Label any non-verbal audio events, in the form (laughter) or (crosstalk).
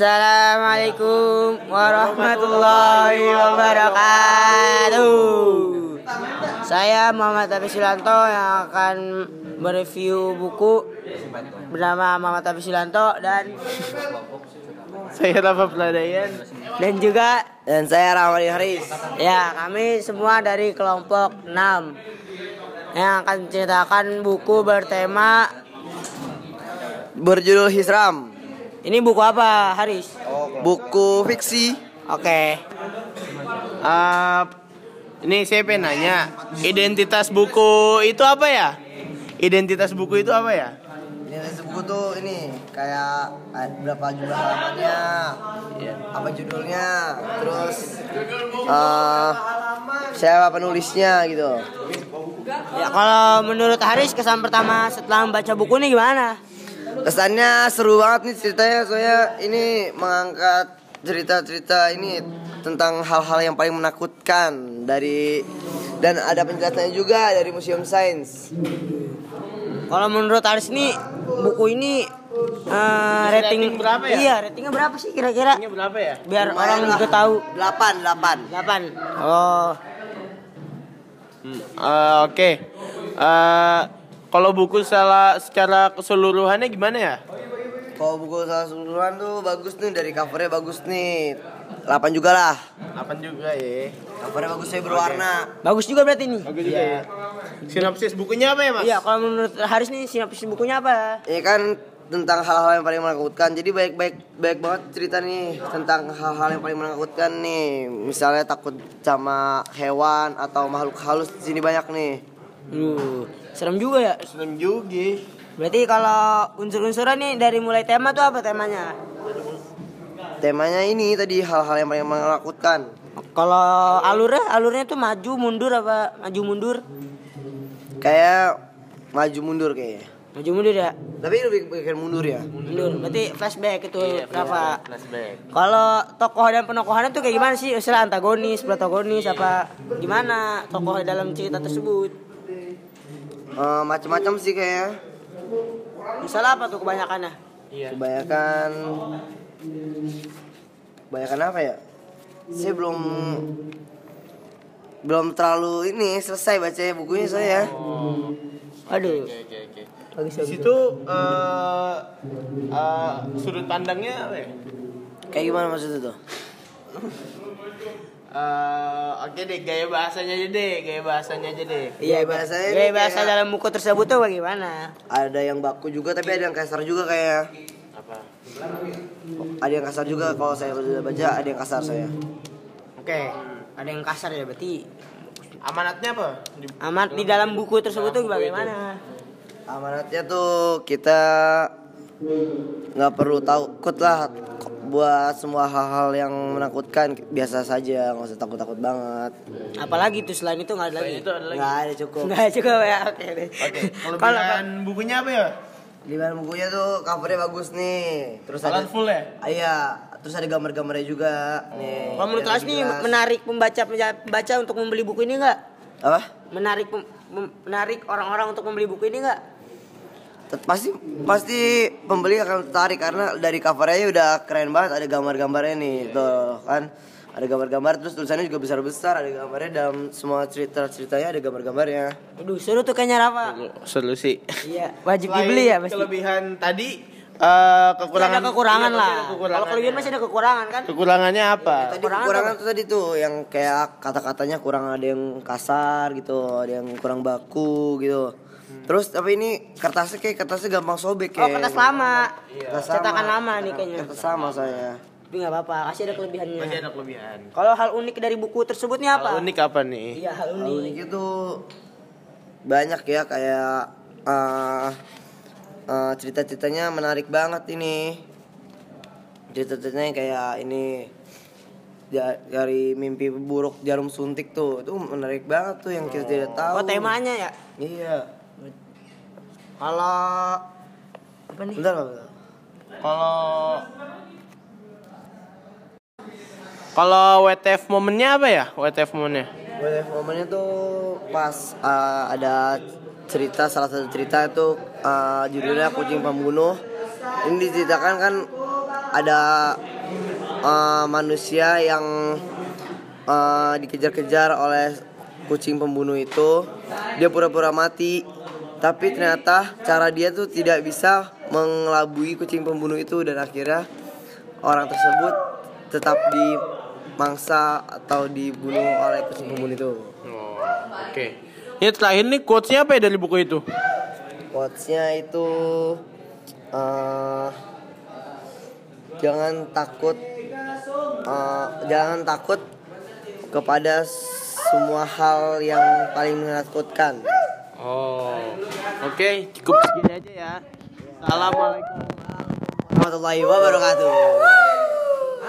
Assalamualaikum warahmatullahi wabarakatuh. Saya Muhammad Abi Sulanto yang akan mereview buku bernama Muhammad Abi Sulanto dan (laughs) Saya Rafa Peladayan. dan juga Dan saya Ramadi Haris. ya kami semua dari kelompok 6 yang akan menceritakan buku bertema Berjudul Hisram. Ini buku apa Haris? Buku fiksi. Oke. Ah, ini saya pengen nanya, identitas buku itu apa ya? Identitas buku itu apa ya? Ini buku tuh ini kayak berapa jumlah halamannya, apa judulnya, terus eh siapa penulisnya gitu. Ya kalau menurut Haris kesan pertama setelah membaca buku ini gimana? Kesannya seru banget nih ceritanya soalnya ini mengangkat cerita-cerita ini tentang hal-hal yang paling menakutkan dari dan ada penjelasannya juga dari Museum Sains. Kalau menurut Haris ini buku ini eh, rating, Rating berapa ya? Iya, ratingnya berapa sih kira-kira? Ini berapa ya? Biar orang juga tahu. 8 8. 8. Oh, Hmm, eh, Oke. Eh, kalau buku secara secara keseluruhannya gimana ya? Kalau buku salah keseluruhan tuh bagus nih dari covernya bagus nih. 8 juga lah. Apa juga ya? Covernya bagus saya berwarna. bagus juga berarti ini. Bagus juga ya. Sinopsis bukunya apa ya, Mas? Iya, kalau menurut Haris nih sinopsis bukunya apa? Ini kan tentang hal-hal yang paling menakutkan. Jadi baik-baik baik banget cerita nih tentang hal-hal yang paling menakutkan nih. Misalnya takut sama hewan atau makhluk halus di sini banyak nih. Uh, serem juga ya. Serem juga. Berarti kalau unsur-unsurnya nih dari mulai tema tuh apa temanya? Temanya ini tadi hal-hal yang paling menakutkan. Kalau alurnya, alurnya tuh maju mundur apa maju mundur? Kayak maju mundur kayaknya. Maju mundur ya. Tapi lebih bikin mundur ya. Mundur. Berarti flashback itu Iya, berapa? Flashback. Kalau tokoh dan penokohannya tuh kayak gimana sih? Istilah antagonis, protagonis apa gimana tokoh dalam cerita tersebut? Eh, macam-macam sih kayaknya. Misalnya apa tuh kebanyakannya? Iya. Kebanyakan Kebanyakan apa ya? Saya belum belum terlalu ini selesai baca bukunya saya. Aduh. Oke, oke, oke. Bagus, Di bagus. situ eh eh, sudut pandangnya apa ya? Kayak gimana maksudnya tuh? (laughs) Eh, oke deh, gaya bahasanya aja deh, gaya bahasanya aja deh. Iya, Gaya bahasanya Gaya bahasa kayak- dalam buku tersebut tuh bagaimana? Ada yang baku juga tapi ada yang kasar juga kayak. Apa? Ada yang kasar juga kalau saya udah baca ada yang kasar saya. Oke, ada yang kasar ya berarti. Amanatnya apa? Di- Amat di dalam buku tersebut tuh bagaimana? Amanatnya tuh kita nggak perlu takut lah buat semua hal-hal yang menakutkan biasa saja nggak usah takut-takut banget Apalagi tuh selain itu nggak ada lagi. Itu ada lagi. nggak ada cukup Nggak cukup ya. Oke deh. Oke, Kalau kelebihan bukunya apa ya? di dalam bukunya tuh covernya bagus nih terus ada Colorful ya? Ah, iya terus ada gambar-gambarnya juga nih kalau menurut nih menarik pembaca pembaca untuk membeli buku ini nggak? apa Menarik menarik orang-orang untuk membeli buku ini nggak? Pasti pasti pembeli akan tertarik karena dari covernya udah keren banget ada gambar-gambarnya nih tuh kan ada gambar-gambar terus tulisannya juga besar besar ada gambarnya dalam semua cerita ceritanya ada gambar-gambarnya Aduh seru tuh kayaknya Rafa. Seru sih. Iya, wajib Selain dibeli ya pasti. Kelebihan tadi eh, kekurangan ada kekurangan iya, lah. Kalau kelebihan masih ada kekurangan kan? Kekurangannya apa? tadi Kekurangan kekurangan tuh tadi tuh yang kayak kata-katanya kurang ada yang kasar gitu ada yang kurang baku gitu terus tapi ini kertasnya kayak kertasnya gampang sobek Oh kayak kertas lama. Kertas Cetakan lama nih kayaknya. kertas sama saya Tapi nggak apa-apa, kasih ada kelebihannya. Masih ada kelebihan. Kalau hal unik dari buku tersebut nih apa? Hal unik apa nih? Iya hal Hal unik. unik itu banyak ya kayak eh eh, cerita-ceritanya menarik banget ini cerita-ceritanya kayak ini dari mimpi buruk jarum suntik tuh itu menarik banget tuh yang kita tidak tahu Oh temanya ya. iya Kalau apa nih? bentar bentar. Kalau Kalau WTF momennya apa ya? WTF momennya? WTF momennya tuh pas uh, ada cerita salah satu cerita itu uh, judulnya kucing pembunuh. Ini diceritakan kan ada uh, manusia yang uh, dikejar-kejar oleh kucing pembunuh itu dia pura-pura mati tapi ternyata cara dia tuh tidak bisa mengelabui kucing pembunuh itu dan akhirnya orang tersebut tetap dimangsa atau dibunuh oleh kucing pembunuh itu Oh, oke. Ini terakhir nih quotes-nya apa ya dari buku itu? quotes-nya itu eh, jangan takut eh, jangan takut kepada semua hal yang paling menakutkan. Oh, oke. Cukup segini aja ya. Assalamualaikum. Warahmatullahi wabarakatuh.